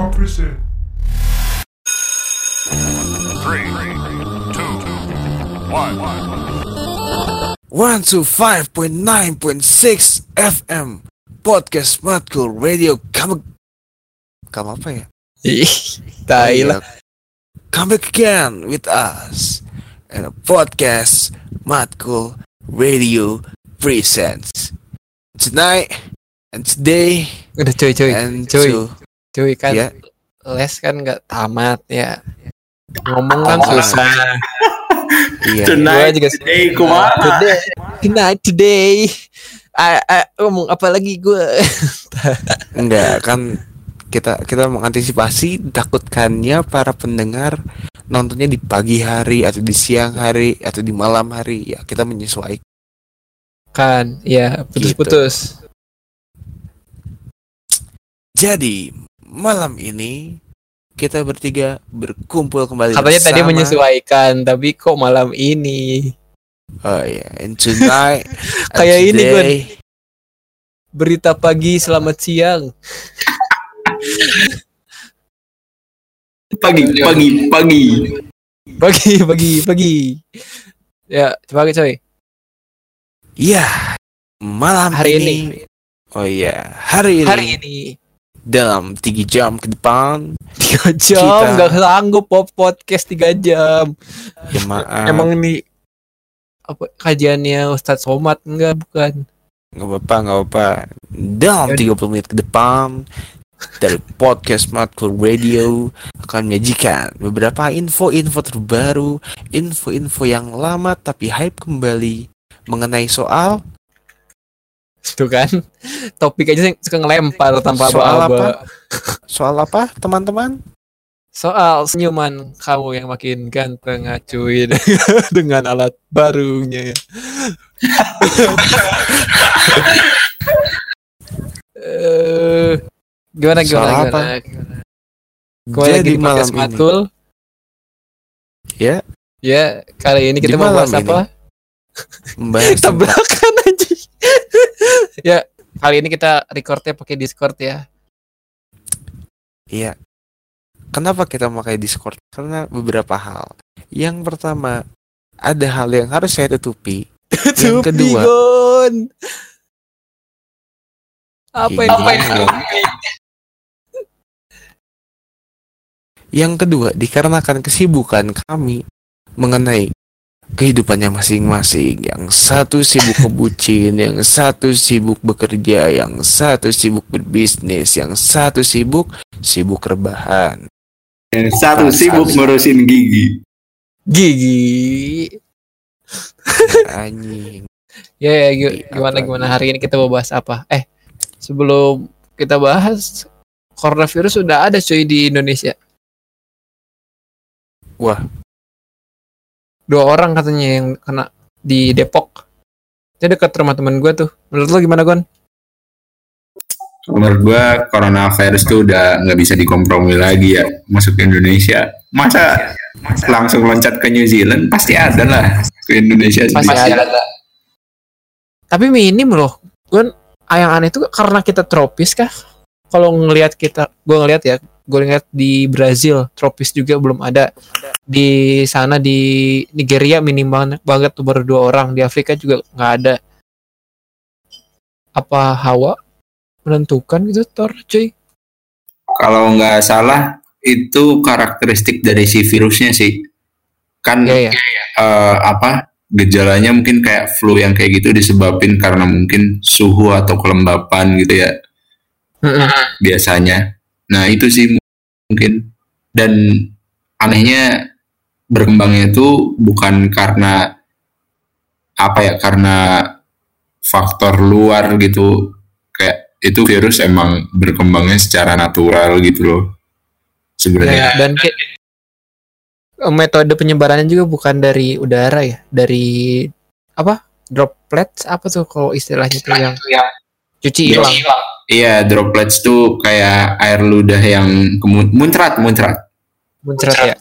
Top percent. Three, two, one. One to five point nine point six FM Podcast Matkul Radio come kamu apa ya? Ih, tai lah. Come back again with us and a podcast Matkul Radio presents tonight and today Udah cuy cuy. and cuy. to Cuy kan ya les kan nggak tamat ya. Ngomong kan susah. iya Gua juga today kumaha Today, tonight today. Ah, ah, ngomong apa lagi gue? enggak kan kita kita mengantisipasi takutkannya para pendengar nontonnya di pagi hari atau di siang hari atau di malam hari ya kita menyesuaikan kan, ya putus-putus. Jadi malam ini kita bertiga berkumpul kembali. Katanya tadi bersama. menyesuaikan, tapi kok malam ini Oh iya, and tonight. and Kayak ini, Gun. today, berita pagi selamat siang. pagi pagi pagi Pagi, pagi, pagi. Ya, coba coy. Iya, malam Hari ini. ini, Oh iya, hari ini. hari ini Dalam tiga jam ke depan. tiga jam Kita- nggak sanggup pop podcast tiga jam. Ya maaf. Emang ini apa kajiannya Ustadz Somad enggak bukan? nggak apa-apa, nggak apa-apa. Dalam Yaudah. 30 menit ke depan dari podcast Matkul Radio akan menyajikan beberapa info-info terbaru, info-info yang lama tapi hype kembali mengenai soal Itu kan topik aja suka ngelempar tanpa Soal apa-apa. soal apa teman-teman? Soal senyuman kamu yang makin ganteng ngacuin dengan alat barunya. Eh, gimana Soal gimana apa? gimana? Kembali lagi di malam Matkul. ya Ya, kali ini kita mau bahas ini, apa? membahas Tabrakan aja. ya, kali ini kita recordnya pakai Discord ya. Iya. Kenapa kita memakai Discord? Karena beberapa hal. Yang pertama, ada hal yang harus saya tutupi. Yang kedua, Gon. Apa yang apa yang gimana? Yang kedua, dikarenakan kesibukan kami mengenai kehidupannya masing-masing. Yang satu sibuk kebucin, yang satu sibuk bekerja, yang satu sibuk berbisnis, yang satu sibuk sibuk rebahan. yang satu sibuk ngurusin gigi gigi? Anjing. Ya, ya gi- gimana gimana hari ini kita mau bahas apa? Eh, sebelum kita bahas coronavirus sudah ada cuy di Indonesia. Wah. Dua orang katanya yang kena di Depok. Itu dekat rumah teman gue tuh. Menurut lo gimana Gon? menurut gua coronavirus tuh udah nggak bisa dikompromi lagi ya masuk ke Indonesia masa langsung loncat ke New Zealand pasti ada lah ke Indonesia. Pasti ada. Tapi minim loh. Gue yang aneh itu karena kita tropis kah? Kalau ngelihat kita, gue ngelihat ya, gue ngeliat di Brazil tropis juga belum ada. Di sana di Nigeria minim banget, tuh baru dua orang. Di Afrika juga nggak ada. Apa hawa menentukan gitu Thor cuy? kalau nggak salah itu karakteristik dari si virusnya sih kan Iya ya. eh, apa gejalanya mungkin kayak flu yang kayak gitu disebabin karena mungkin suhu atau kelembapan gitu ya biasanya. Nah itu sih mungkin dan anehnya berkembangnya itu bukan karena apa ya karena faktor luar gitu kayak itu virus emang berkembangnya secara natural gitu loh sebenarnya. Dan ki- metode penyebarannya juga bukan dari udara ya, dari apa? Droplets apa tuh kalau istilahnya tuh yang cuci hilang. Iya droplets tuh kayak air ludah yang muncrat muncrat Muncrat ya.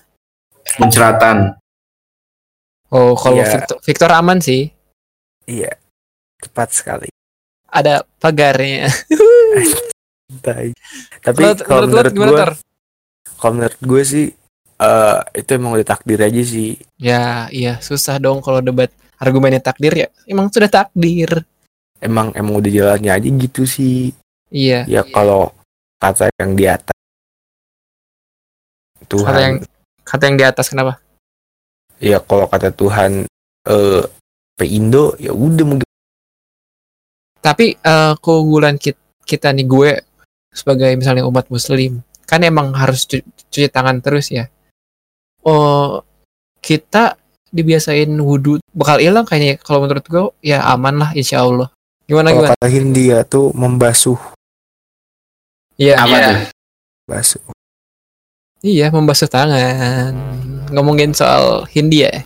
muncratan. Oh, kalau Iya. Victor, Victor aman sih. Iya. Tepat sekali. Ada pagarnya. Tapi kalau menurut gue kalau menurut gue sih eh itu emang udah takdir aja sih Ya, iya susah dong kalau debat argumennya takdir ya. Emang sudah takdir. Emang emang udah jalannya aja gitu sih Iya. ya kalau kata yang di atas Tuhan Kata yang kata yang di atas kenapa? ya kalau kata Tuhan eh Indo ya udah mau Tapi eh, keunggulan kita, kita nih gue sebagai misalnya umat muslim kan emang harus cu- cuci tangan terus ya. Oh, kita dibiasain wudhu bakal hilang kayaknya kalau menurut gue ya aman lah insya Allah. Gimana kalau gimana? kata Hindia tuh membasuh Iya, Apa tuh? basuh iya membasuh tangan. Ngomongin soal Hindia. ya.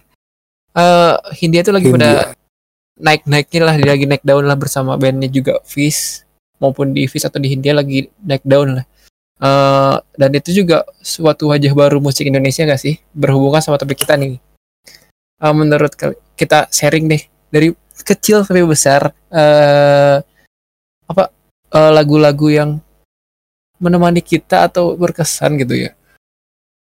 Eh Hindia tuh lagi pada Hindia naik-naiknya lah dia lagi naik daun lah bersama bandnya juga Fish maupun di Fish atau di Hindia lagi naik daun lah Eh dan itu juga suatu wajah baru musik Indonesia gak sih berhubungan sama topik kita nih Eh menurut kita sharing deh dari kecil sampai besar eh apa eh, lagu-lagu yang menemani kita atau berkesan gitu ya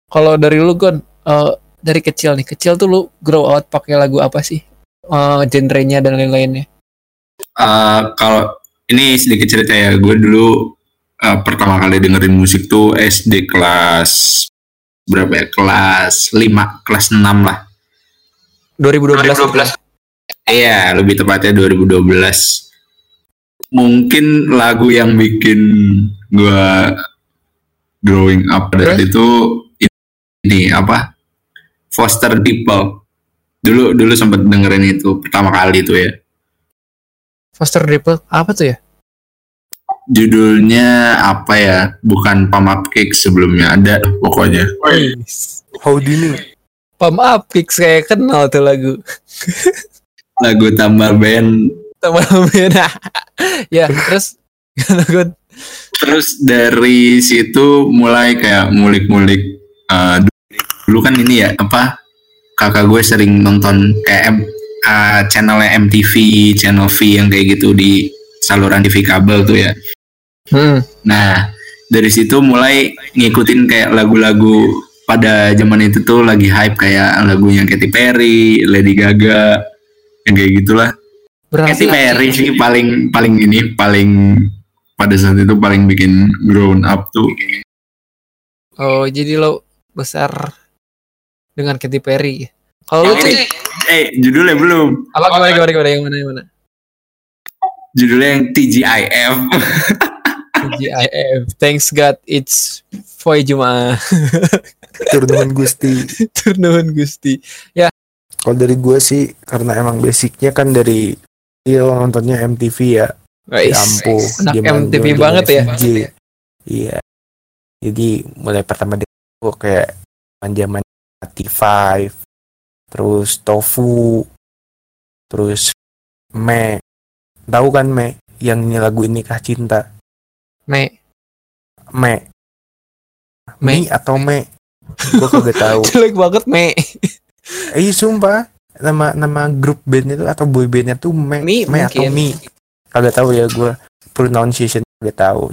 kalau dari lu Gon eh, dari kecil nih kecil tuh lu grow out pakai lagu apa sih eh genrenya dan lain-lainnya. Eh, kalau ini sedikit cerita ya, gue dulu eh, pertama kali dengerin musik tuh SD kelas berapa ya? Kelas 5, kelas 6 lah. 2012. 2012. Iya, lebih tepatnya 2012. Mungkin lagu yang bikin gue growing up pada saat itu ini apa? Foster People. Dulu dulu sempat dengerin itu pertama kali itu ya. Foster Ripple apa tuh ya? Judulnya apa ya? Bukan Pump Up Kick sebelumnya ada pokoknya. Houdini Pam Up Kicks kayak kenal tuh lagu. Lagu tambah band. Teman beda. ya, terus? Terus dari situ mulai kayak ngulik-ngulik. eh, dulu kan ini ya apa? Kakak gue sering nonton kayak M- eh, channelnya MTV, channel V yang kayak gitu di saluran TV kabel tuh ya. Hmm. Nah, dari situ mulai ngikutin kayak lagu-lagu pada zaman itu tuh lagi hype kayak lagunya Katy Perry, Lady Gaga, yang kayak gitulah. Katy Berarti Perry sih paling paling ini paling pada saat itu paling bikin grown up tuh. Oh, jadi lo besar dengan Katy Perry. Kalau tuh ini, eh judulnya belum. apa gimana gimana gimana yang mana yang mana? Judulnya yang TGIF. GIF. Thanks God it's Foy Jumaah. turnamen Gusti Turnuhun Gusti. kalau dari gue sih karena emang basicnya kan dari dia nontonnya MTV ya Anak zaman- MTV banget ya. Iya. Jadi mulai pertama dia gua kayak zaman T5, terus Tofu, terus Me. Tahu kan Me yang ini lagu ini kah cinta? Me. Me. Me. Atau Me? Gua kagak tahu. Jelek banget Me. Eh sumpah nama nama grup bandnya tuh atau boy bandnya tuh Me, Mi, Me atau. Mi. Kagak tahu ya gua pronunciation kagak tahu.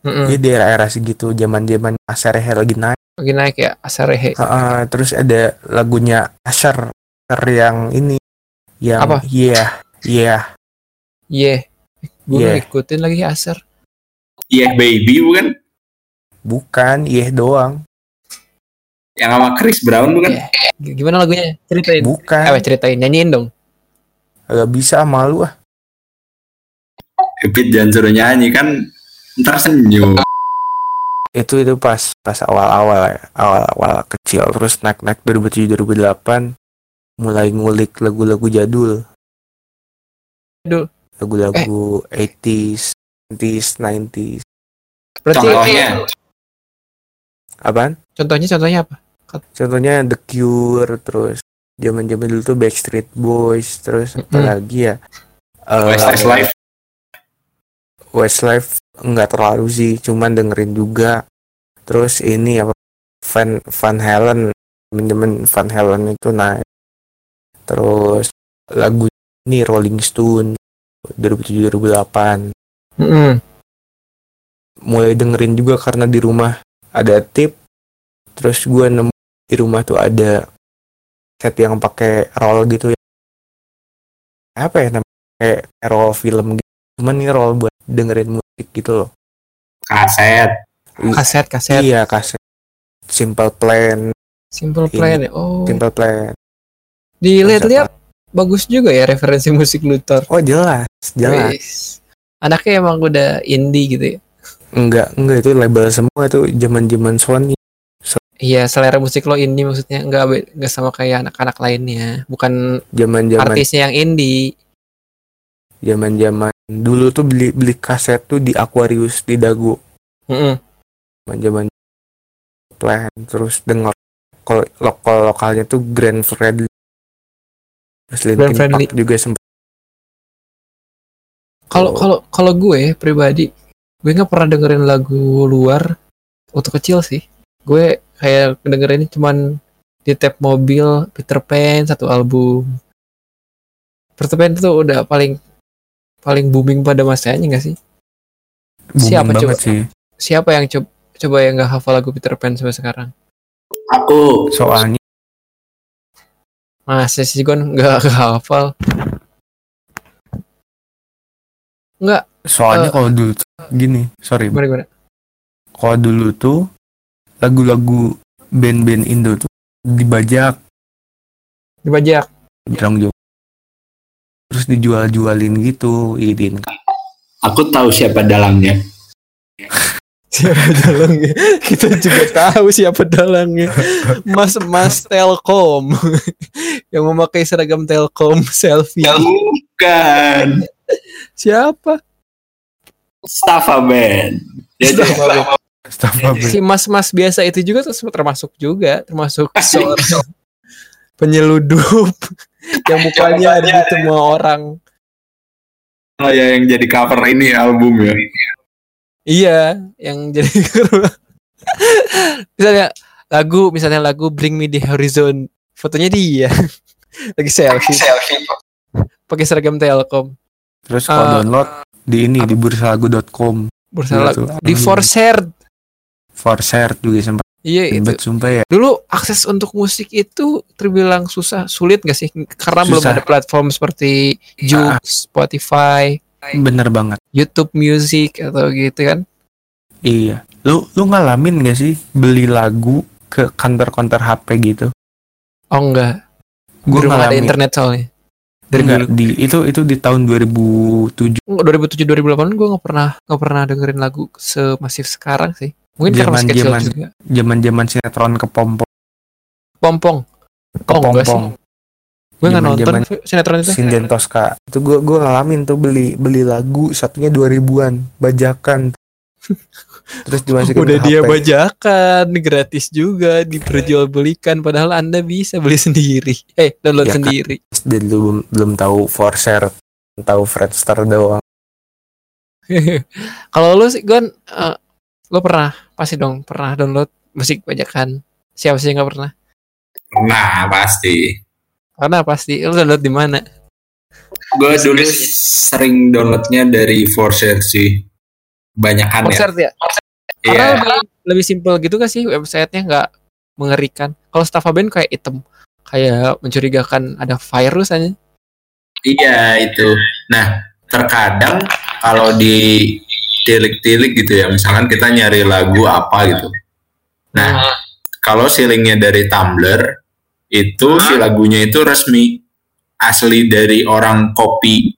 Jadi di era-era segitu zaman-zaman Asarehe lagi naik. Lagi naik ya Asarehe. Heeh, terus ada lagunya Asher Asher yang ini yang Apa? Iya, iya. Iya. Gue Yeah. ngikutin lagi Asar. Yeah baby bukan? Bukan, iya doang. Yang sama Chris Brown bukan? G- Gimana lagunya? Ceritain. Bukan. Eh, ceritain. Nyanyiin dong. Agak bisa malu ah. Epit jangan suruh nyanyi kan ntar senyum. Itu itu pas pas awal-awal ya, awal-awal kecil terus naik-naik 2007 2008 mulai ngulik lagu-lagu jadul. Jadul. Lagu-lagu 80s, 90s, 90s. Berarti Contohnya Apaan? Contohnya contohnya apa? Contohnya The Cure terus zaman-zaman dulu tuh Backstreet Boys terus apa Mm-mm. lagi ya? Eh, Westlife Westlife nggak terlalu sih, cuman dengerin juga. Terus ini apa Van Van Halen, temen-temen Van Halen itu naik. Terus lagu ini Rolling Stone 2007 2008 Mm-mm. mulai dengerin juga karena di rumah ada tip terus gue nemu di rumah tuh ada set yang pakai roll gitu ya. Apa ya namanya? Kayak roll film gitu. Cuman ini roll buat dengerin musik gitu loh. Kaset. Kaset kaset. Iya kaset. Simple plan. Simple plan ya? Oh. Simple plan. Dilihat-lihat. Bagus juga ya referensi musik Luthor. Oh jelas. Jelas. Wis. anaknya emang udah indie gitu ya? Enggak enggak. Itu label semua tuh zaman zaman Sony iya selera musik lo indie maksudnya nggak nggak sama kayak anak-anak lainnya bukan zaman zaman artisnya yang indie zaman zaman dulu tuh beli beli kaset tuh di Aquarius di Dago Mm-mm. zaman zaman plan terus dengar kalau lokal lokalnya tuh Grand Fredly terus Linkin Fredly. Park juga sempet Kalau kalau kalau gue pribadi, gue nggak pernah dengerin lagu luar waktu kecil sih. Gue kayak dengerin cuman di tab mobil Peter Pan satu album. Peter Pan itu udah paling paling booming pada masanya nggak sih? booming Siapa banget coba? sih Siapa yang coba coba yang nggak hafal lagu Peter Pan sampai sekarang? aku soalnya Masa sih gue nggak hafal? Nggak, soalnya Eh. kalau dulu tuh, gini sorry gimana gimana? kalau dulu tuh lagu-lagu band-band Indo tuh dibajak Dibajak. bilang jauh terus dijual-jualin gitu idin aku tahu siapa dalangnya Siapa dalangnya? Kita juga tahu siapa dalangnya. Mas Mas Telkom yang memakai seragam Telkom selfie. bukan Siapa? Staffa Band Jadi Staff apa? Si Mas Mas biasa itu juga tuh termasuk juga termasuk seorang penyeludup yang mukanya ada di semua orang. oh ya yang jadi cover ini album ya? Iya, yang jadi misalnya lagu misalnya lagu Bring Me the Horizon, fotonya dia. Lagi selfie. Pakai seragam Telkom. terus kalau Eh, download di ini di bursalagu.com Bursa lagu tuh. di Forshared. for share juga sempat Iya itu. ribet sumpah ya Dulu akses untuk musik itu terbilang susah, sulit gak sih? Karena belum Susah. ada platform seperti Joox, Spotify, bener banget YouTube Music atau gitu kan? iya lu lu ngalamin gak sih beli lagu ke kantor-kantor HP gitu Oh enggak. gue Belum ada internet soalnya. Dari Enggak, dulu. di itu itu di tahun 2007 Enggak, 2007 2008 gue nggak pernah nggak pernah dengerin lagu semasif sekarang sih. Mungkin karena masih kecil Zaman-zaman- juga. zaman-zaman sinetron kepompong Pompong. Oh enggak sih. Gue nggak nonton sinetron itu. Sinden Tosca itu gue gue ngalamin tuh beli beli lagu satunya 2000-an bajakan terus dimasukin Udah ke dia HP. bajakan gratis juga diperjualbelikan padahal Anda bisa beli sendiri. Eh, download Ya kan. sendiri. dan lu belum, belum tahu Forshare tahu Friendster doang Kalau lu sih Gon eh, lu pernah pasti dong pernah download musik bajakan. Siapa sih yang nggak pernah? nah pasti Karena pasti lu download di mana? gue dulu sering downloadnya dari Forshare sih banyakan ya ya? iya Karena lebih, lebih simpel gitu gak sih websitenya nggak mengerikan. Kalau Staffa Band kayak item, kayak mencurigakan ada virus aja. Iya itu. Nah terkadang kalau di tilik-tilik gitu ya, misalkan kita nyari lagu apa gitu. Nah kalau si linknya dari Tumblr itu si lagunya itu resmi asli dari orang copy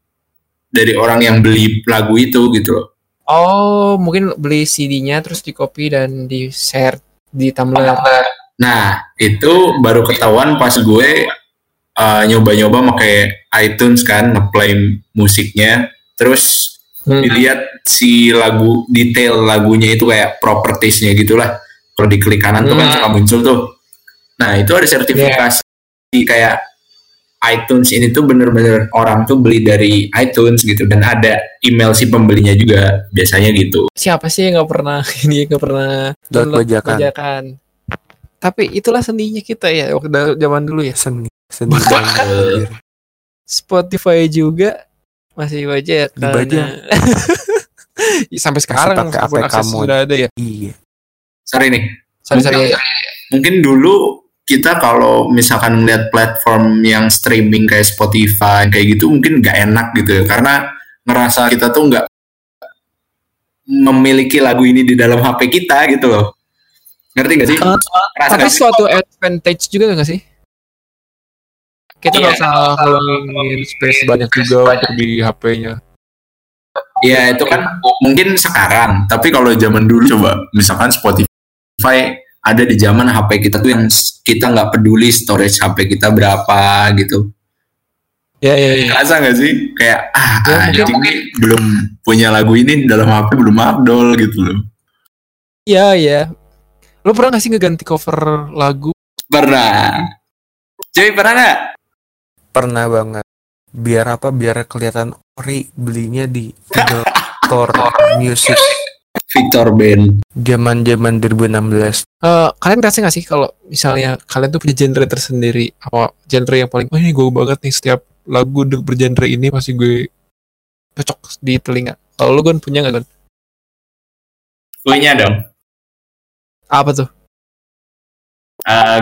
dari orang yang beli lagu itu gitu loh. Oh, mungkin beli CD-nya terus di copy dan di share di Tumblr. Nah itu baru ketahuan pas gue uh, nyoba-nyoba pakai iTunes kan ngeplay musiknya, terus Hmm. dilihat si lagu detail lagunya itu kayak propertiesnya gitulah kalau di klik kanan tuh kan Hmm. suka muncul tuh nah itu ada sertifikasi kayak iTunes ini tuh bener-bener orang tuh beli dari iTunes gitu dan ada email si pembelinya juga biasanya gitu Siapa sih yang nggak pernah ini nggak pernah Download bajakan. bajakan? Tapi itulah sendinya kita ya waktu zaman dulu ya. seni seni. Spotify juga masih bajakan. Dibajak. Sampai sekarang pakai meskipun APK akses mode. sudah ada ya. iya sorry nih Sorry, sorry. mungkin dulu kita kalau misalkan ngeliat platform yang streaming kayak Spotify kayak gitu mungkin nggak enak gitu ya karena ngerasa kita tuh nggak memiliki lagu ini di dalam HP kita gitu loh ngerti gak sih? Rasa tapi suatu advantage juga gak sih? Kita nggak Iya. usah ngulangin space banyak juga untuk di HP-nya. Iya itu kan mungkin sekarang, tapi kalau zaman dulu coba misalkan Spotify ada di zaman HP kita tuh yang kita nggak peduli storage HP kita berapa gitu. Ya ya ya. Kerasa nggak sih? Kayak ah Ya, anjing nih belum punya lagu ini dalam HP belum abdol gitu loh. Iya ya. Lo pernah gak sih ngeganti cover lagu? Pernah. Cuy pernah nggak? Pernah banget. Biar apa? Biar kelihatan ori belinya di Store Music Victor Band. zaman-zaman 2016. Eh, kalian ngerasa gak sih kalau misalnya kalian tuh punya genre tersendiri apa genre yang paling oh ini gue banget nih setiap lagu bergenre ini pasti gue cocok di telinga. Kalau lu Gon punya gak Gon? Punya dong. Apa tuh?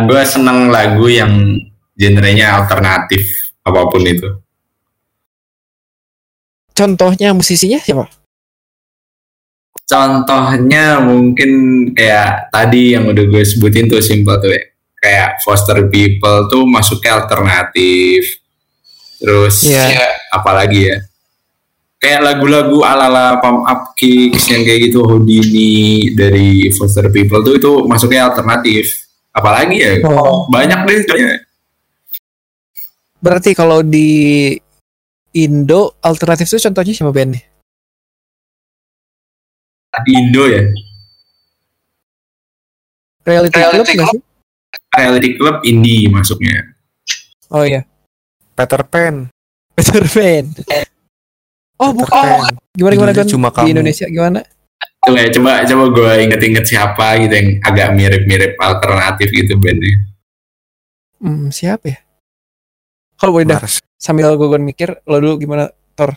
gue seneng lagu yang genrenya alternatif apa pun itu. Contohnya musisinya siapa? Contohnya mungkin kayak tadi yang udah gue sebutin tuh simple tuh ya. Kayak Foster People tuh masuknya alternatif. Terus Iya. ya, apalagi ya? Kayak lagu-lagu ala-ala Pump Up Kicks yang kayak gitu Houdini dari Foster People tuh itu masuknya alternatif. Apalagi ya? Oh. Banyak deh kayaknya. Berarti kalau di Indo alternatif tuh contohnya siapa bandnya? Di Indo ya. Reality, Club nggak sih? Reality Club indie masuknya. Oh iya. Peter Pan. Peter Pan. Oh Peter bukan. Pan. Gimana gimana kan cuma di kamu. Indonesia gimana? Tuh ya, coba coba gue inget-inget siapa gitu yang agak mirip-mirip alternatif gitu bandnya. Hmm, siapa ya? Kalau boleh dah sambil gue mikir lo dulu gimana Tor?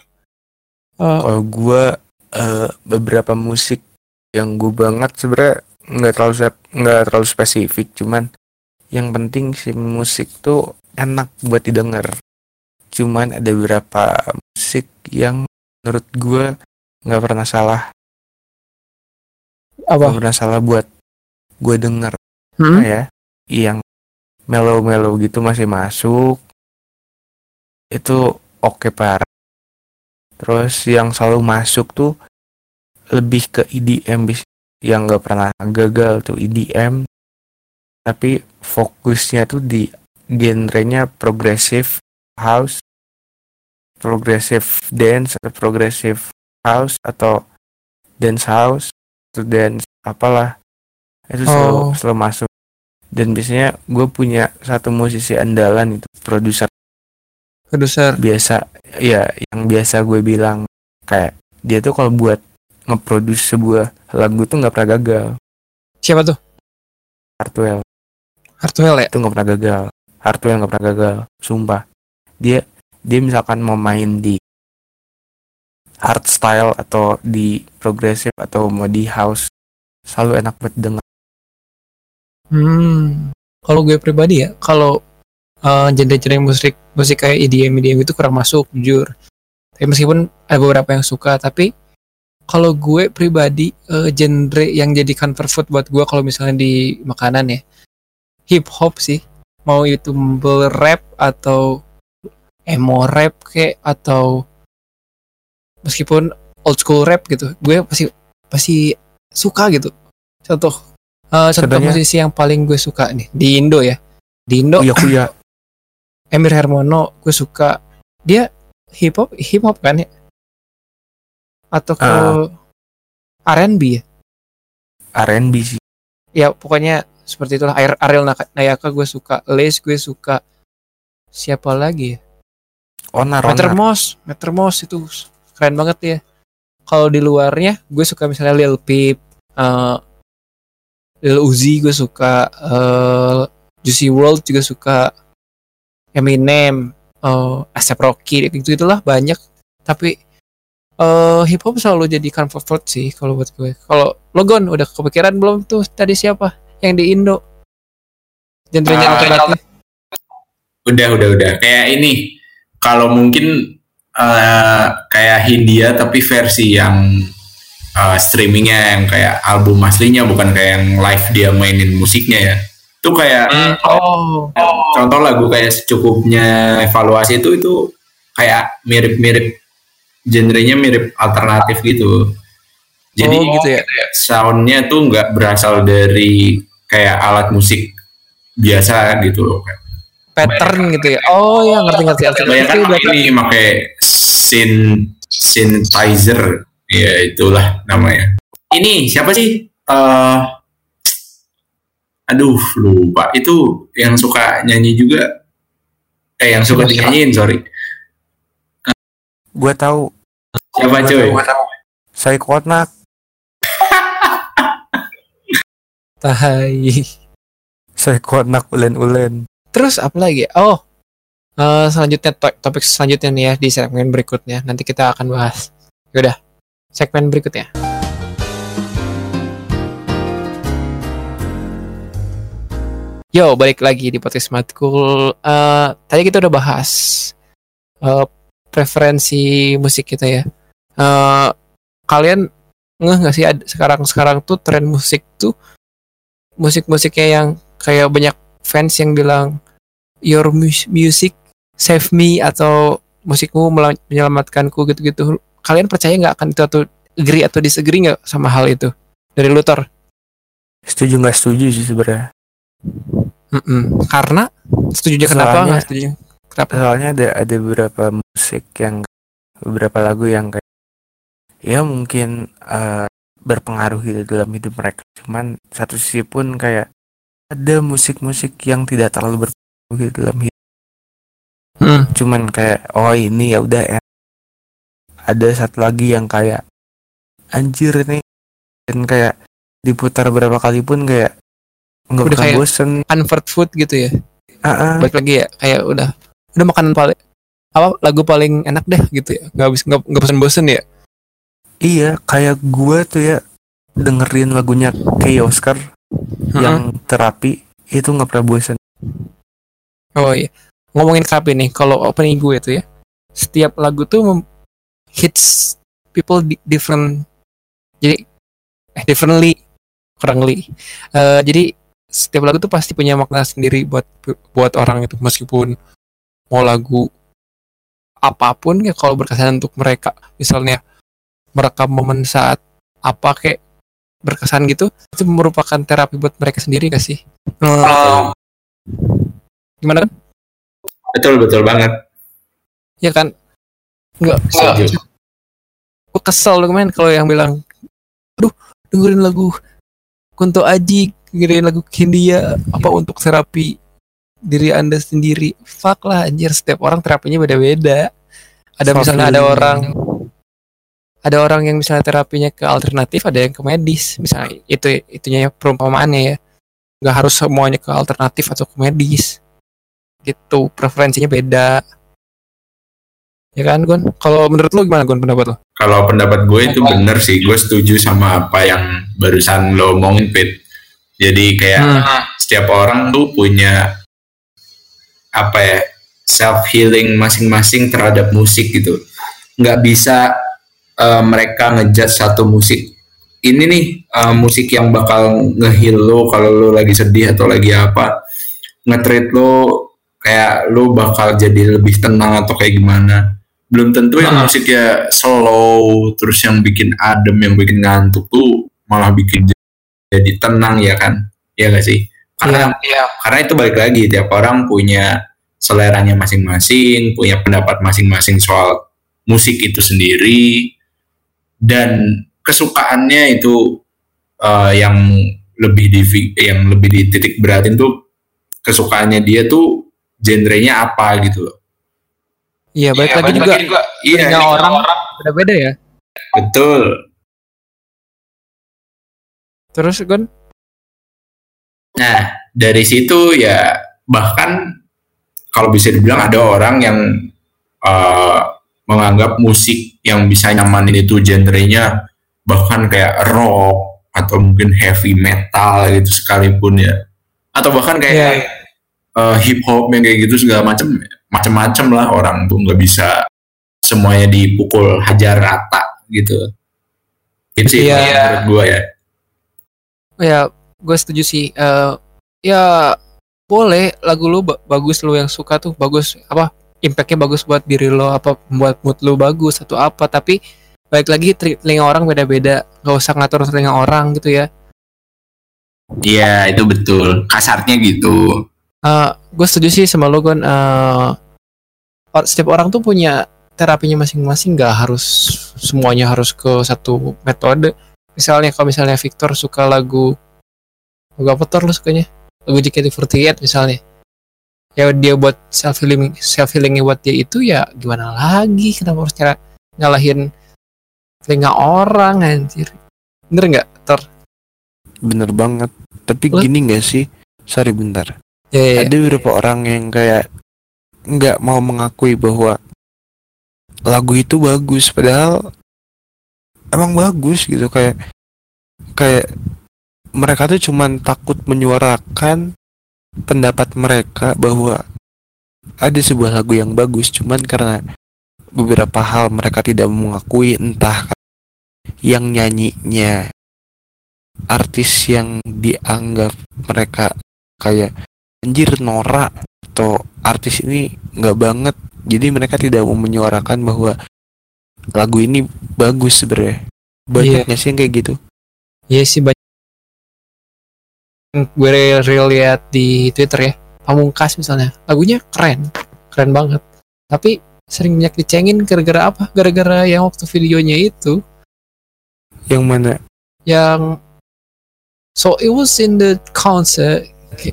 Eh, Kalau gue eh, beberapa musik yang gue banget sebenarnya nggak terlalu nggak terlalu spesifik, cuman yang penting si musik tuh enak buat didengar. Cuman ada beberapa musik yang menurut gue nggak pernah salah, apa? nggak pernah salah buat gue denger Hmm? ya, yang mellow-mellow gitu masih masuk, itu oke parah. Terus yang selalu masuk tuh lebih ke EDM yang nggak pernah gagal tuh EDM, tapi fokusnya tuh di genrenya progressive house, progressive dance, atau progressive house atau dance house, atau dance apalah itu selalu Oh. selalu masuk. Dan biasanya gue punya satu musisi andalan itu produser Produser. biasa ya yang biasa gue bilang kayak dia tuh kalau buat ngeproduce sebuah lagu tuh nggak pernah gagal Siapa tuh? Hartwell Hartwell ya? itu nggak pernah gagal Hartwell nggak pernah gagal sumpah dia dia misalkan mau main di hardstyle atau di progressive atau mau di house selalu enak buat denger Hmm. Kalau gue pribadi ya, kalau eh, genre-genre musik musik kayak EDM EDM itu kurang masuk jujur. Tapi meskipun ada beberapa yang suka, tapi kalau gue pribadi eh, genre yang jadi comfort food buat gue kalau misalnya di makanan ya hip hop sih. Mau itu mumble rap atau emo rap kayak atau meskipun old school rap gitu, gue pasti pasti suka gitu. Contoh eh, contoh Contohnya? musisi yang paling gue suka nih di Indo ya. Di Indo Uya Kuya Emir Hermono gue suka. Dia hip hop hip hop kan ya? Atau ke Ah. R&B ya? R&B sih. Ya pokoknya seperti itulah. Air Ariel Nayaka gue suka. Les gue suka. Siapa lagi ya? Onar Meter Moss. Meter itu keren banget ya. Kalau di luarnya gue suka misalnya Lil Peep eh, Lil Uzi gue suka eh, Juicy World juga suka Eminem eh Asap Rocky gitu itulah banyak tapi eh hip hop selalu jadi comfort food sih kalau buat gue kalau Logon udah kepikiran belum tuh tadi siapa yang di Indo genrenya alternatif. Udah, udah, udah. Kayak ini. Kalau mungkin eh, kayak Hindia tapi versi yang eh, streamingnya yang kayak album aslinya bukan kayak yang live dia mainin musiknya ya. Itu kayak Oh, contoh lagu kayak secukupnya evaluasi itu itu kayak mirip-mirip genrenya mirip alternatif gitu. Jadi Oh, gitu ya? soundnya tuh nggak berasal dari kayak alat musik biasa gitu loh. pattern gitu ya. Oh ya ngerti ngerti. ngerti. Banyak kan Itu berarti- ini pakai synth synthesizer, ya itulah namanya. Ini siapa sih? Eh, aduh lupa. Itu yang suka nyanyi juga. Eh yang suka dinyanyiin sorry. Gua tahu. Siapa cuy? Saya konak. Tai. Saya konak ulen-ulen. Terus apa lagi? Oh, eh, selanjutnya to- topik selanjutnya nih ya di segmen berikutnya. Nanti kita akan bahas. Yaudah, segmen berikutnya. Yo, balik lagi di podcast Matkul. Eh, tadi kita udah bahas eh, preferensi musik kita ya. Eh, kalian ngeh nggak sih sekarang-sekarang tuh tren musik tuh musik-musiknya yang kayak banyak fans yang bilang your mus- music save me atau musikmu menyelamatkanku gitu-gitu. Kalian percaya nggak akan itu atau agree atau disagree nggak sama hal itu dari Luthor? Setuju nggak setuju sih sebenarnya. Mm-mm. Karena setuju kenapa nggak setuju? Kenapa? Soalnya ada ada beberapa musik yang beberapa lagu yang kayak ya mungkin eh, berpengaruh gitu dalam hidup mereka. Cuman satu sisi pun kayak ada musik-musik yang tidak terlalu berpengaruh gitu dalam hidup. Hmm. Cuman kayak oh ini ya udah enak. Ada satu lagi yang kayak anjir nih dan kayak diputar berapa kali pun kayak nggak Udah kayak- bosen. Comfort food gitu ya. Ah. Balik lagi ya kayak udah udah makanan paling apa lagu paling enak deh gitu ya. Nggak habis nggak nggak bosen-bosen ya. Iya, kayak gua tuh ya dengerin lagunya Kay Oscar yang terapi itu nggak pernah bosan. Oh iya. Ngomongin terapi nih, kalau opening gue tuh ya, setiap lagu tuh mem- hits people di- different. Jadi eh differently, kurangly. Eh jadi setiap lagu tuh pasti punya makna sendiri buat buat orang itu meskipun mau lagu apa pun ya kalau berkesan untuk mereka misalnya merekam momen saat apa kayak berkesan gitu itu merupakan terapi buat mereka sendiri gak sih? Eh, gimana kan? Betul betul banget. ya kan nggak gue kesel kemarin kalau yang bilang aduh dengerin lagu Kunto Aji dengerin lagu Hindia apa untuk terapi diri anda sendiri. Fuck lah anjir. Setiap orang terapinya beda-beda. Ada misalnya ada orang ada orang yang misalnya terapinya ke alternatif ada yang ke medis. Misalnya itu itunya ya perumpamaannya ya. Nggak harus semuanya ke alternatif atau ke medis. Gitu preferensinya beda. Ya kan Gon kalau menurut lu gimana Gon pendapat lu? Kalau pendapat gue itu bener sih, gue setuju sama apa yang barusan lo omongin Pit. Jadi kayak Hmm. setiap orang tuh punya apa ya self healing masing-masing terhadap musik gitu. Nggak bisa eh, mereka ngejudge satu musik. Ini nih eh, musik yang bakal ngeheal lo kalau lo lagi sedih atau lagi apa. Nge-treat lo kayak lo bakal jadi lebih tenang atau kayak gimana belum tentu yang Hmm. musiknya slow terus yang bikin adem yang bikin ngantuk tuh malah bikin jadi tenang ya kan? Ya gak sih? Karena karena itu balik lagi tiap orang punya seleranya masing-masing punya pendapat masing-masing soal musik itu sendiri dan kesukaannya itu eh, yang lebih di yang lebih dititik beratin tuh kesukaannya dia tuh genrenya apa gitu loh. Iya balik lagi juga iya punya orang. beda-beda ya. Betul terus Gon Nah, dari situ ya bahkan kalau bisa dibilang ada orang yang eh, menganggap musik yang bisa nyamanin itu genrenya bahkan kayak rock atau mungkin heavy metal gitu sekalipun ya. Atau bahkan kayak Iya. eh, hip hop yang kayak gitu segala macam macam-macam lah orang tuh nggak bisa semuanya dipukul hajar rata gitu itu sih Iya. kalau menurut gue ya ya gue setuju sih. Eh, ya boleh lagu lu ba- bagus lu yang suka tuh bagus apa impactnya bagus buat diri lo apa buat mood lu bagus atau apa. Tapi balik lagi telinga orang beda-beda. Nggak usah ngatur telinga orang gitu ya. Iya itu betul. Kasarnya gitu. Gue setuju sih sama lo Eh, or- setiap orang tuh punya terapinya masing-masing. Nggak harus semuanya harus ke satu metode misalnya kalau misalnya Victor suka lagu lagu apa tuh lo sukanya? Lagu JKT48 misalnya. Ya dia buat self healing self healingnya buat dia itu ya gimana lagi? Kenapa harus cara nyalahin telinga orang anjir? Bener nggak ter bener banget. Tapi gini nggak sih? Sorry bentar. Ya, ya, ya. ada beberapa orang yang kayak nggak mau mengakui bahwa lagu itu bagus padahal emang bagus gitu kayak kayak mereka tuh cuman takut menyuarakan pendapat mereka bahwa ada sebuah lagu yang bagus cuman karena beberapa hal mereka tidak mengakui entah yang nyanyinya artis yang dianggap mereka kayak anjir norak atau artis ini nggak banget. Jadi mereka tidak mau menyuarakan bahwa lagu ini bagus sebenarnya. Banyaknya sih yang kayak gitu. Iya sih banyak gue real, real lihat di Twitter ya. Pamungkas misalnya. Lagunya keren. Keren banget. Tapi sering banyak dicengin gara-gara apa? Gara-gara yang waktu videonya itu. Yang mana? Yang so it was in the concert.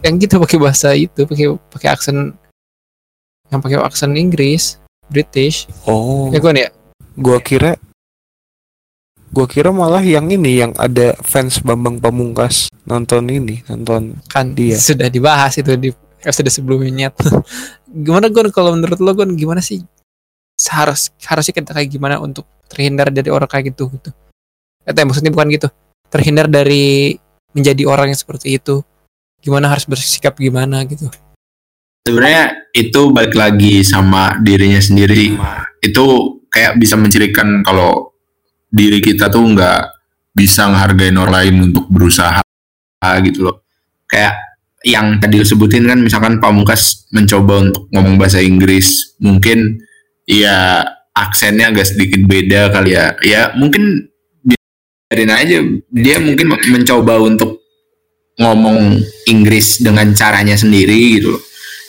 Yang kita pakai bahasa itu pakai pakai aksen yang pakai aksen Inggris British. Oh. Ya gue ya gua kira gua kira malah yang ini yang ada fans Bambang Pamungkas nonton ini nonton kan Dia. sudah dibahas itu di episode sebelumnya. Gimana Gon kalau menurut lo Gon gimana sih harus harusnya kita kayak gimana untuk terhindar dari orang kayak gitu gitu? Eh maksudnya bukan gitu. Terhindar dari menjadi orang yang seperti itu. Gimana harus bersikap gimana gitu? Sebenarnya itu balik lagi sama dirinya sendiri. Itu kayak bisa mencirikan kalau diri kita tuh nggak bisa menghargai orang lain untuk berusaha gitu loh. Kayak yang tadi lu sebutin kan misalkan Pamungkas mencoba untuk ngomong bahasa Inggris mungkin ya aksennya agak sedikit beda kali ya. Ya mungkin biarin aja. Dia mungkin mencoba untuk ngomong Inggris dengan caranya sendiri gitu loh.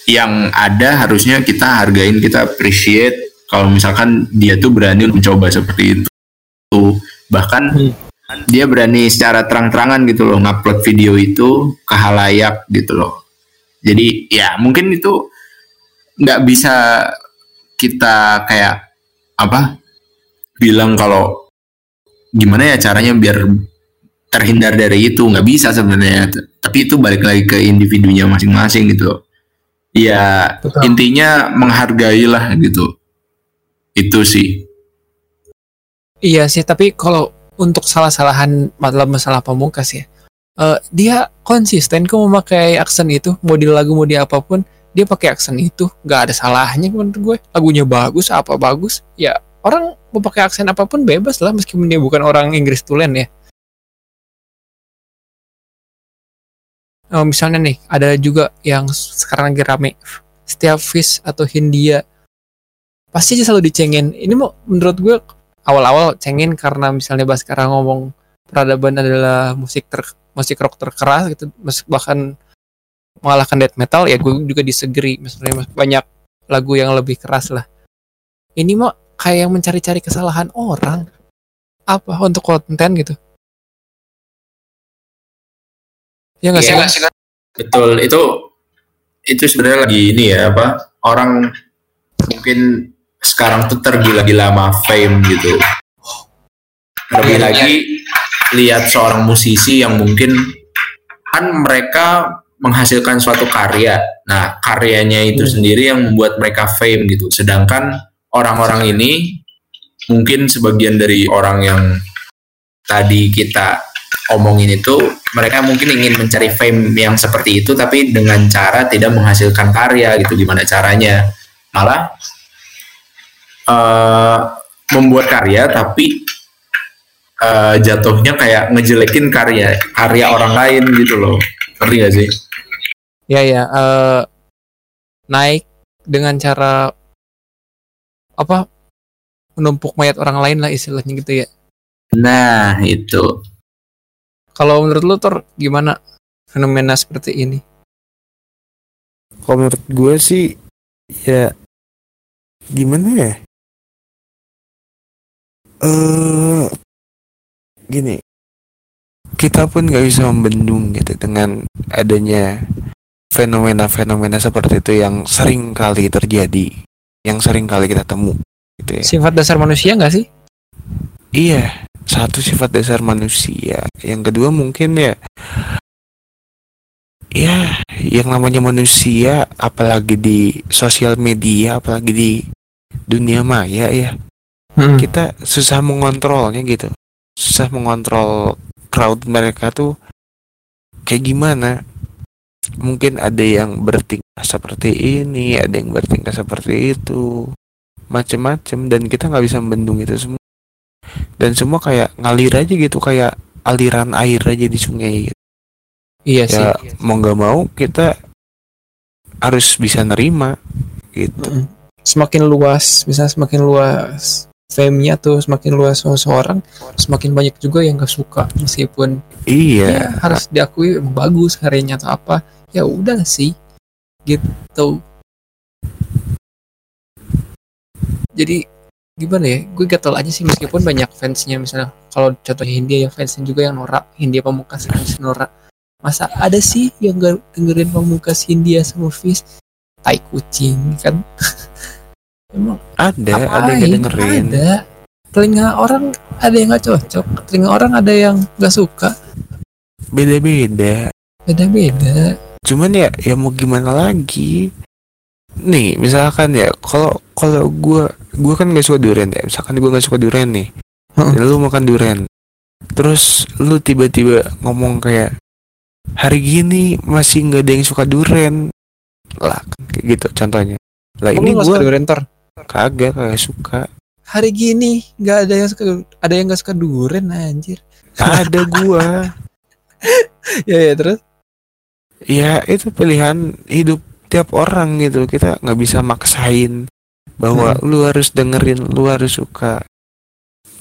Yang ada harusnya kita hargain kita appreciate kalau misalkan dia tuh berani mencoba seperti itu. Bahkan Hmm. dia berani secara terang-terangan gitu loh ngupload video itu ke halayak gitu loh. Jadi ya mungkin itu nggak bisa kita kayak apa bilang kalau gimana ya caranya biar terhindar dari itu. Nggak bisa sebenarnya. Tapi itu balik lagi ke individunya masing-masing gitu. Ya Betul. intinya menghargai lah gitu itu sih. Iya sih tapi kalau untuk salah-salahan dalam masalah pamungkas ya eh, dia konsisten kok memakai aksen itu mau di lagu mau di apa pun dia pakai aksen itu. Nggak ada salahnya menurut gue. Lagunya bagus apa bagus ya orang mau pakai aksen apa pun bebas lah meskipun dia bukan orang Inggris tulen ya. Oh, misalnya nih ada juga yang sekarang lagi rame setiap fish atau Hindia pasti aja selalu dicengin. Ini mau menurut gue awal-awal cengin karena misalnya Baskara ngomong peradaban adalah musik ter musik rock terkeras gitu. Bahkan mengalahkan death metal ya gue juga disegeri. Misalnya banyak lagu yang lebih keras lah. Ini mah kayak yang mencari-cari kesalahan orang. Apa untuk konten gitu? Ya nggak sih Iya. Mas? betul. Itu itu sebenarnya lagi ini ya apa orang mungkin sekarang tuh tergila-gila sama fame gitu. Lebih Iya. lagi lihat seorang musisi yang mungkin kan mereka menghasilkan suatu karya. Nah karyanya itu Hmm. sendiri yang membuat mereka fame gitu. Sedangkan orang-orang ini mungkin sebagian dari orang yang tadi kita omongin itu mereka mungkin ingin mencari fame yang seperti itu tapi dengan cara tidak menghasilkan karya gitu. Gimana caranya? Malah eh, membuat karya tapi eh, jatuhnya kayak ngejelekin karya karya orang lain gitu loh. Ngerti gak sih? Ya ya eh, naik dengan cara apa menumpuk mayat orang lain lah istilahnya gitu ya. Nah itu. Kalau menurut lu Tor gimana fenomena seperti ini? Kalau menurut gue sih ya gimana ya? Eh gini, kita pun nggak bisa membendung gitu dengan adanya fenomena-fenomena seperti itu yang sering kali terjadi, yang sering kali kita temu gitu ya. sifat dasar manusia nggak sih Iya, satu sifat dasar manusia. Yang kedua mungkin ya ya yang namanya manusia apalagi di sosial media apalagi di dunia maya ya Hmm. kita susah mengontrolnya gitu. Susah mengontrol crowd mereka tuh kayak gimana? Mungkin ada yang bertingkah seperti ini ada yang bertingkah seperti itu. Macem-macem dan kita nggak bisa membendung itu semua. Dan semua kayak ngalir aja gitu kayak aliran air aja di sungai. Gitu. iya sih. ya mau nggak mau kita harus bisa nerima gitu. Mm-mm. semakin luas misalnya semakin luas fame-nya tuh semakin luas seseorang semakin banyak juga yang gak suka meskipun iya. ya harus diakui bagus karyanya atau apa ya udah sih gitu. Jadi gimana ya gue gatel aja sih meskipun banyak fansnya misalnya kalau contohnya Hindia ya fansnya juga yang norak Hindia Pamungkas fans norak. Masa ada sih yang gak dengerin Pamungkas Hindia sama Fis tai kucing kan emang ada ada yang dengerin Ada. Telinga orang ada yang nggak cocok, telinga orang ada yang nggak suka. beda-beda Beda-beda. cuman ya ya mau gimana lagi nih misalkan ya kalau kalau gua gua kan nggak suka durian ya misalkan gua nggak suka durian nih Heeh. dan lu makan durian terus lu tiba-tiba ngomong kayak hari gini masih nggak ada yang suka durian lah kayak gitu contohnya lah Kamu ini suka durian? Kagak kagak suka. Hari gini nggak ada yang suka ada yang nggak suka durian anjir. ada gua. Ya ya terus. ya itu pilihan hidup tiap orang gitu. Kita nggak bisa maksain bahwa lu harus dengerin lu harus suka.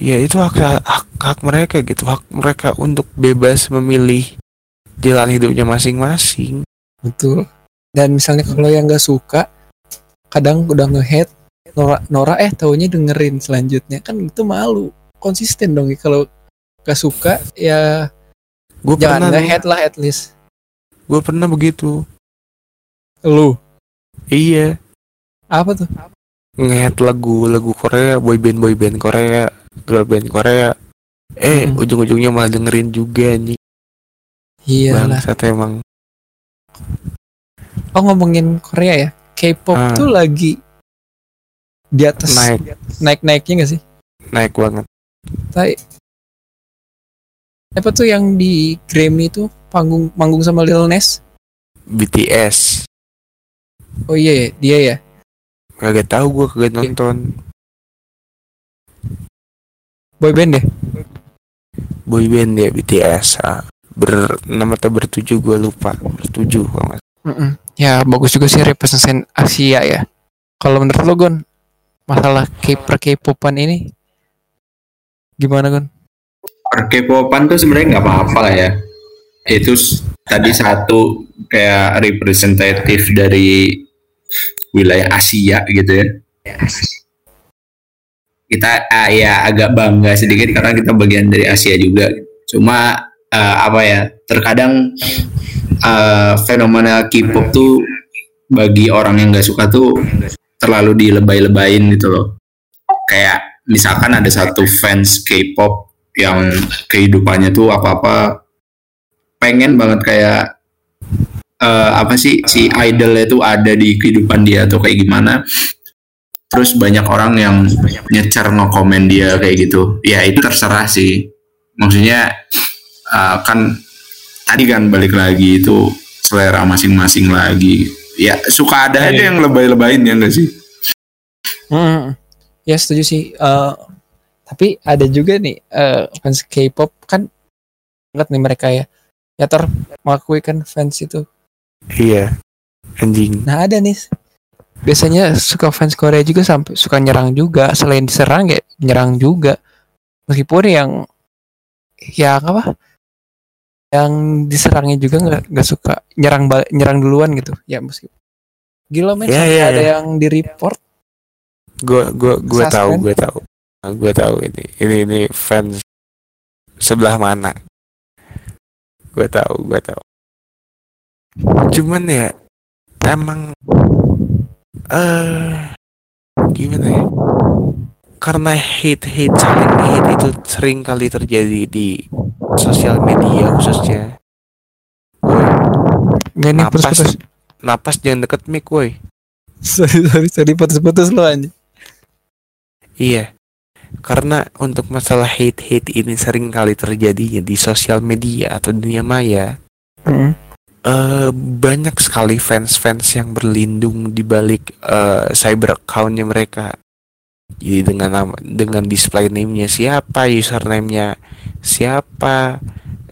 Ya itu hak hak, hak mereka gitu. Hak mereka untuk bebas memilih jalan hidupnya masing-masing. Betul. Dan misalnya kalau yang nggak suka, kadang udah nge-hate Nora, Nora eh taunya dengerin selanjutnya. Kan itu malu. Konsisten dong ya. kalau gak suka ya gue jangan pernah nge-hate lah at least. Gue pernah begitu. Lu? Iya. Apa tuh? Ngehat lagu lagu Korea boyband boyband Korea girl band Korea. Eh Mm. ujung-ujungnya malah dengerin juga nih iya lah bangsat emang. Oh ngomongin Korea ya? K-pop Ah. tuh lagi di atas. Naik. Naik naiknya gak sih? Naik banget. Tai. apa tuh yang di Grammy itu? Panggung manggung sama Lil Nas? BTS oh iya ya, dia ya? Kagak tahu gue kagak nonton. Boyband deh boyband ya BTS ah. ber nama atau bertujuh gue lupa. Bertujuh kalau nggak salah. Mm-mm. ya bagus juga sih representasi Asia ya. Kalau menurut lo Gon masalah K per K-popan ini gimana Gon K-popan tuh sebenarnya nggak apa-apa lah ya. Itu tadi satu kayak representatif dari wilayah Asia gitu ya. Kita ah, ya agak bangga sedikit karena kita bagian dari Asia juga. Cuma eh, apa ya? Terkadang eh, fenomena K-pop tuh bagi orang yang nggak suka tuh terlalu dilebay-lebayin gitu loh. Kayak misalkan ada satu fans K-pop yang kehidupannya tuh apa-apa pengen banget kayak eh, apa sih si idolnya tuh ada di kehidupan dia atau kayak gimana. Terus banyak orang yang nyecer nge-komen dia kayak gitu. Ya itu terserah sih. Maksudnya uh, kan tadi kan balik lagi itu selera masing-masing lagi ya suka ada aja Iya. yang lebay-lebayin ya enggak sih Hmm. Ya setuju sih. Eh, tapi ada juga nih eh, fans K-pop kan banget nih mereka ya. Ya ter mengakui kan fans itu. Iya. Anjing. Nah ada nih. Biasanya suka fans Korea juga sampai suka nyerang juga. Selain diserang ya nyerang juga. Meskipun yang yang apa? Yang diserangnya juga nggak nggak suka nyerang bal- nyerang duluan gitu. Ya meskipun gila men Ya, sampai ya, ada ya. yang di report Gue gue gue tahu, gue tahu. Gue tahu ini. Ini ini fans sebelah mana. Gue tahu, gue tahu. Cuman ya emang eh gimana ya? Karena hate hate saling hate itu sering kali terjadi di sosial media khususnya. Woi, Nggak nih napas, putus-putus. napas jangan deket mic, woi. sorry sorry sorry putus-putus lo anjing. Iya. Karena untuk masalah hate-hate ini sering kali terjadinya di sosial media atau dunia maya. Mm. eh banyak sekali fans-fans yang berlindung di balik eh, cyber accountnya mereka. Jadi dengan nama, dengan display name-nya siapa, username-nya siapa,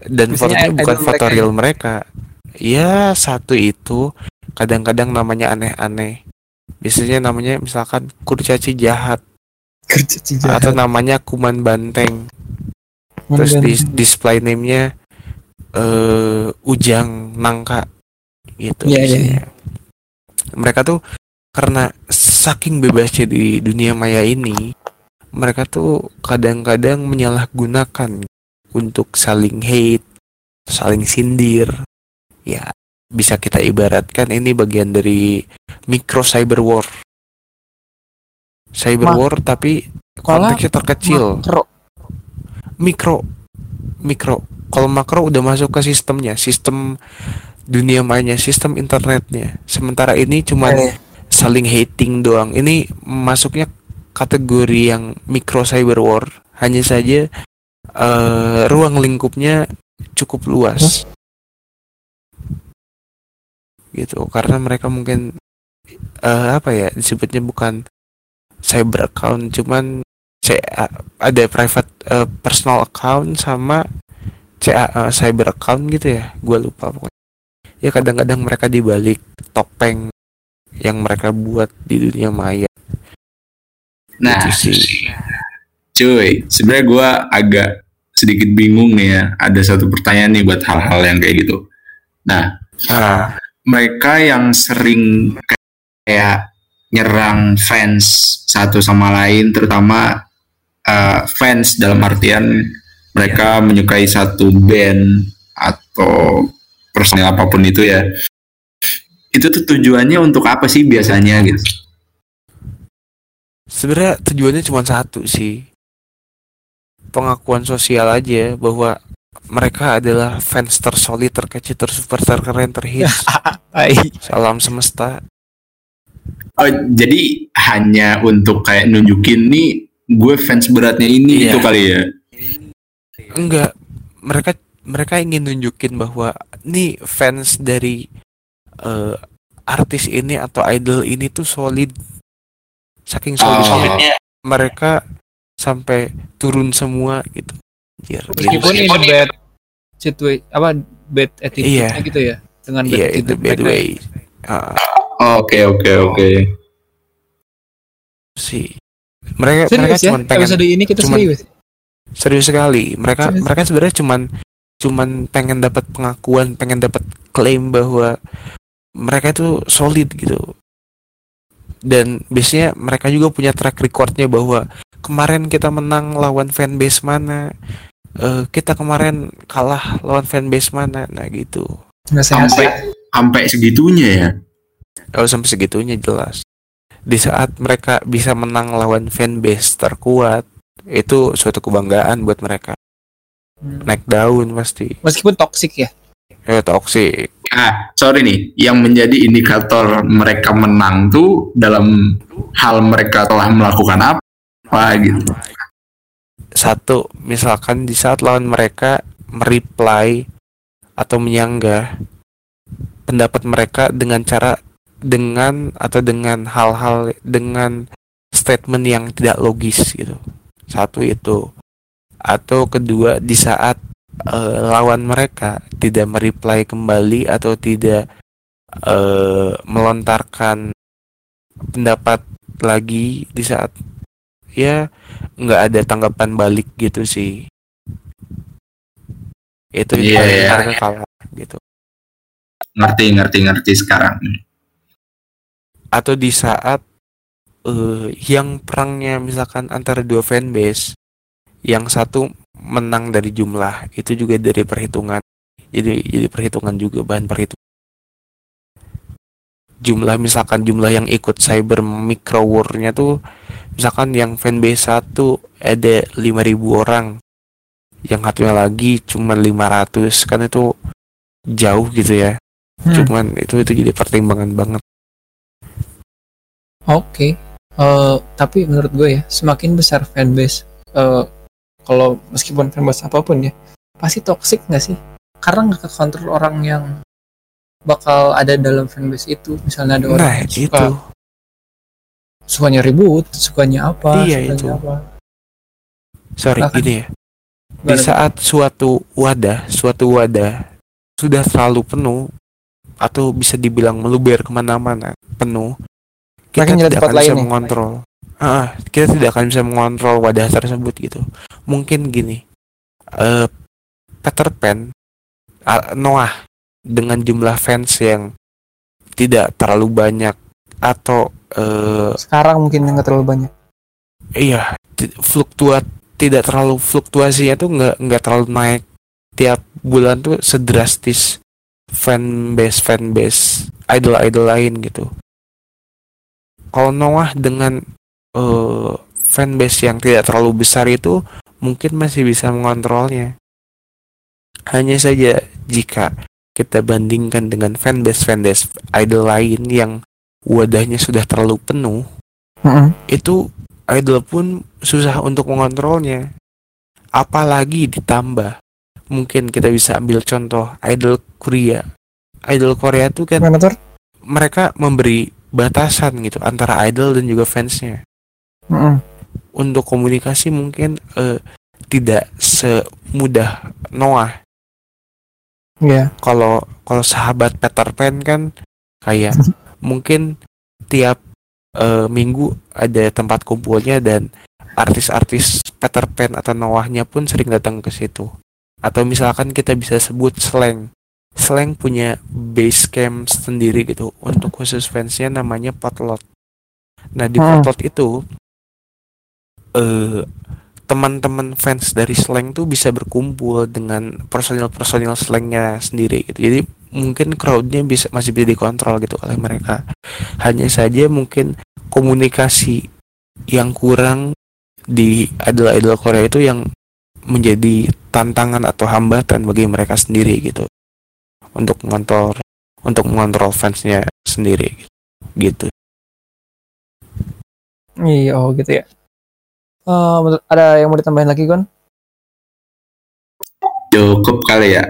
dan fotonya bukan foto mereka ya? real mereka. Ya satu itu kadang-kadang namanya aneh-aneh. Biasanya namanya misalkan kurcaci jahat Kerja cijah. atau namanya kuman banteng. Terus di display name-nya eh Ujang Nangka gitu Iya, iya, biasanya. Mereka tuh karena saking bebasnya di dunia maya ini, mereka tuh kadang-kadang menyalahgunakan untuk saling hate, saling sindir. Ya, bisa kita ibaratkan ini bagian dari micro cyber war. Cyber Ma- war tapi konteksnya terkecil makro. mikro mikro kalau makro udah masuk ke sistemnya sistem dunia mainnya sistem internetnya sementara ini cuman Eh, saling hating doang. Ini masuknya kategori yang mikro cyber war. Hanya saja eh, ruang lingkupnya cukup luas. Gitu. Karena mereka mungkin eh, apa ya disebutnya bukan cyber account cuman CA, ada private eh, personal account sama CA eh, cyber account gitu ya. Gue lupa pokoknya. Ya kadang-kadang mereka dibalik topeng yang mereka buat di dunia maya. Nah Itu sih. cuy sebenarnya gue agak sedikit bingung nih ya. Ada satu pertanyaan nih buat hal-hal yang kayak gitu. Nah ah. mereka yang sering kayak nyerang fans satu sama lain terutama uh, fans dalam artian mereka menyukai satu band atau personil apa pun itu ya itu tuh tujuannya untuk apa sih biasanya gitu? Sebenarnya tujuannya cuma satu sih. Pengakuan sosial aja bahwa mereka adalah fans tersolid terkecil tersuper terkeren terhits. Salam semesta. Oh, jadi hanya untuk kayak nunjukin nih gue fans beratnya ini Iya. itu kali ya? Enggak. Mereka mereka ingin nunjukin bahwa nih fans dari eh, artis ini atau idol ini tuh solid saking Oh. solidnya mereka sampai turun semua gitu Anjir, Meskipun ini bad situation apa bad attitude Iya. gitu ya dengan bad iya itu attitude bad mereka. way Ah, oke oke oke sih mereka mereka Serius ya? cuma pengen Episode ini kita cuman- serius. serius sekali mereka Serius. mereka sebenarnya cuman cuman pengen dapat pengakuan pengen dapat klaim bahwa mereka itu solid gitu. Dan biasanya mereka juga punya track recordnya bahwa kemarin kita menang lawan fanbase mana eh, kita kemarin kalah lawan fanbase mana nah gitu. Sampai sampai segitunya ya? Kalau sampai segitunya jelas. Di saat mereka bisa menang lawan fanbase terkuat itu suatu kebanggaan buat mereka. Hmm. naik daun pasti. Meskipun toxic ya. Eh toxic. Ah sorry nih. Yang menjadi indikator mereka menang tuh dalam hal mereka telah melakukan apa gitu. Satu misalkan di saat lawan mereka mereply atau menyanggah pendapat mereka dengan cara dengan atau dengan hal-hal dengan statement yang tidak logis gitu. Satu itu. Atau kedua di saat eh, lawan mereka tidak mereply kembali atau tidak eh, melontarkan pendapat lagi di saat ya nggak ada tanggapan balik gitu sih. Itu paling iya. mereka kalah gitu. Ngerti ngerti ngerti sekarang. Atau di saat eh, yang perangnya misalkan antara dua fanbase yang satu menang dari jumlah itu juga dari perhitungan. Jadi jadi perhitungan juga bahan perhitungan. Jumlah misalkan jumlah yang ikut cyber micro war-nya tuh misalkan yang fanbase satu ada 5000 orang. Yang satunya lagi cuma 500 kan itu jauh gitu ya. Hmm. cuman itu itu jadi pertimbangan banget. Oke. Eh, tapi menurut gue ya, semakin besar fanbase, eh, kalau meskipun fanbase apa pun ya, pasti toxic nggak sih? Karena nggak kekontrol orang yang bakal ada dalam fanbase itu. Misalnya ada orang nah yang itu suka, sukanya ribut, sukanya apa, Iya, sukanya itu. apa. sorry Bahkan- gini ya di saat suatu wadah suatu wadah sudah terlalu penuh atau bisa dibilang meluber ke mana-mana penuh kita Makin tidak akan bisa nih. mengontrol ah kita tidak akan bisa mengontrol wadah tersebut gitu mungkin gini eh Peter Pan ah, Noah dengan jumlah fans yang tidak terlalu banyak atau eh Sekarang mungkin nggak terlalu banyak. iya fluktuat tidak terlalu fluktuasinya tuh nggak nggak terlalu naik tiap bulan tuh sedrastis fanbase fanbase idol idol lain gitu kalau Noah dengan eh, fanbase yang tidak terlalu besar itu mungkin masih bisa mengontrolnya hanya saja jika kita bandingkan dengan fanbase fanbase idol lain yang wadahnya sudah terlalu penuh itu idol pun susah untuk mengontrolnya. Apalagi ditambah, mungkin kita bisa ambil contoh idol Korea. Idol Korea tuh kan mereka memberi batasan gitu antara idol dan juga fansnya. Untuk komunikasi mungkin eh, tidak semudah Noah. Iya. Kalau kalau sahabat Peter Pan kan kayak mungkin tiap eh, minggu ada tempat kumpulnya dan artis-artis Peter Pan atau Noahnya pun sering datang ke situ. Atau misalkan kita bisa sebut slang. Slang punya base camp sendiri gitu. Untuk khusus fansnya namanya potlot. Nah di Hmm. potlot itu eh teman-teman fans dari slang tuh bisa berkumpul dengan personil-personil slangnya sendiri gitu. Jadi mungkin crowdnya bisa masih bisa dikontrol gitu oleh mereka. Hanya saja mungkin komunikasi yang kurang di idol-idol Korea itu yang menjadi tantangan atau hambatan bagi mereka sendiri gitu untuk mengontrol untuk mengontrol fansnya sendiri gitu. Iya, oh gitu ya. Menurut- ada yang mau ditambahin lagi, Gon? cukup kali ya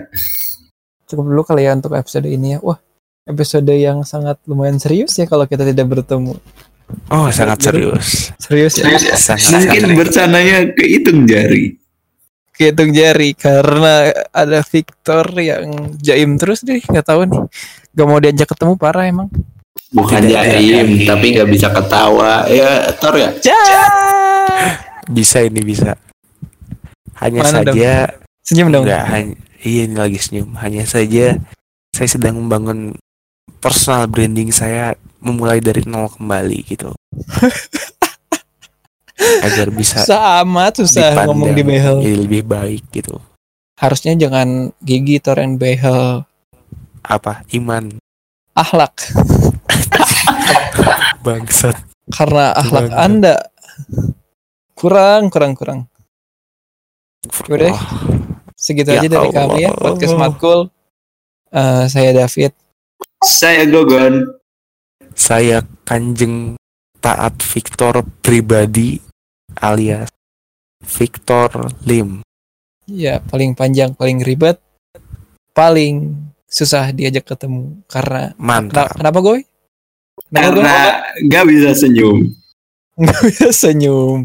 Cukup dulu kali ya untuk episode ini ya. Wah, episode yang sangat lumayan serius ya kalau kita tidak bertemu. Oh sangat Jadi- serius. Serius ya? Serius ya? Sangat mungkin serius. bercandanya kehitung jari Hitung jari karena ada Victor yang jaim terus deh, nggak tahu nih. Gak mau diajak ketemu parah emang. bukan jaim tapi nggak bisa ketawa ya Tor ya Bisa ini bisa. Hanya Mana dong? saja Senyum dong. Enggak, hanya, iya ini lagi senyum. Hanya saja saya sedang membangun personal branding saya memulai dari nol kembali gitu. Agar bisa amat susah dipandang ngomong di behel. jadi lebih baik gitu. Harusnya jangan gigi toren behel. Apa? Iman Akhlak. bangsat. Karena akhlak. Anda kurang kurang kurang. Udah. Segitu Ya aja dari kami ya Allah. podcast Matkul. Eh, saya David. saya Gogon saya Kanjeng Taat Victor pribadi alias Victor Lim. Ya, paling panjang, paling ribet, paling susah diajak ketemu karena Mantap. kenapa gue? Kenapa gue Karena nggak bisa senyum. nggak bisa senyum?